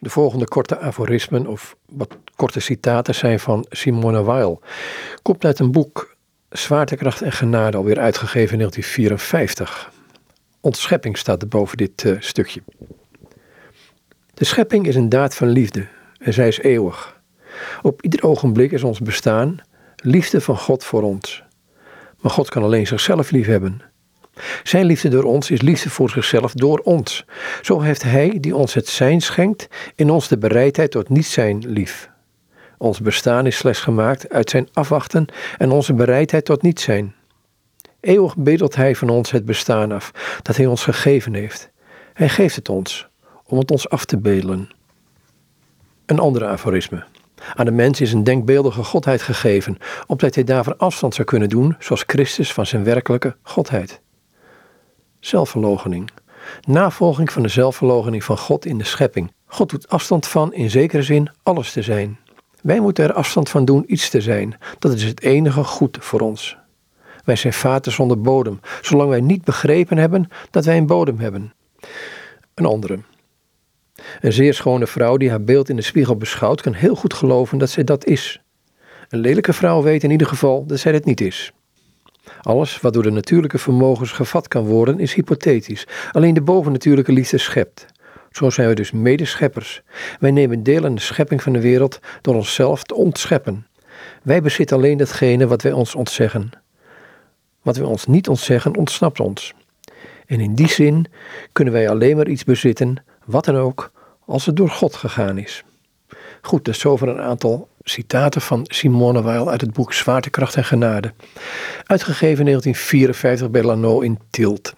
De volgende korte aforismen of wat korte citaten zijn van Simone Weil. Komt uit een boek Zwaartekracht en Genade, alweer uitgegeven in 1954. Ontschepping staat er boven dit uh, stukje. De schepping is een daad van liefde en zij is eeuwig. Op ieder ogenblik is ons bestaan liefde van God voor ons. Maar God kan alleen zichzelf liefhebben. Zijn liefde door ons is liefde voor zichzelf door ons. Zo heeft Hij, die ons het zijn schenkt, in ons de bereidheid tot niet zijn lief. Ons bestaan is slechts gemaakt uit zijn afwachten en onze bereidheid tot niet zijn. Eeuwig bedelt Hij van ons het bestaan af, dat Hij ons gegeven heeft. Hij geeft het ons, om het ons af te bedelen. Een andere aforisme. Aan de mens is een denkbeeldige godheid gegeven, opdat hij daarvan afstand zou kunnen doen, zoals Christus van zijn werkelijke godheid. Zelfverloochening. Navolging van de zelfverloochening van God in de schepping. God doet afstand van, in zekere zin, alles te zijn. Wij moeten er afstand van doen iets te zijn. Dat is het enige goed voor ons. Wij zijn vaten zonder bodem, zolang wij niet begrepen hebben dat wij een bodem hebben. Een andere. Een zeer schone vrouw die haar beeld in de spiegel beschouwt, kan heel goed geloven dat zij dat is. Een lelijke vrouw weet in ieder geval dat zij dat niet is. Alles wat door de natuurlijke vermogens gevat kan worden, is hypothetisch. Alleen de bovennatuurlijke liefde schept. Zo zijn we dus medescheppers. Wij nemen deel aan de schepping van de wereld door onszelf te ontscheppen. Wij bezitten alleen datgene wat wij ons ontzeggen. Wat wij ons niet ontzeggen, ontsnapt ons. En in die zin kunnen wij alleen maar iets bezitten, wat dan ook, als het door God gegaan is. Goed, is zover een aantal citaten van Simone Weil uit het boek Zwaartekracht en Genade. Uitgegeven in 1954 bij Lano in Tielt.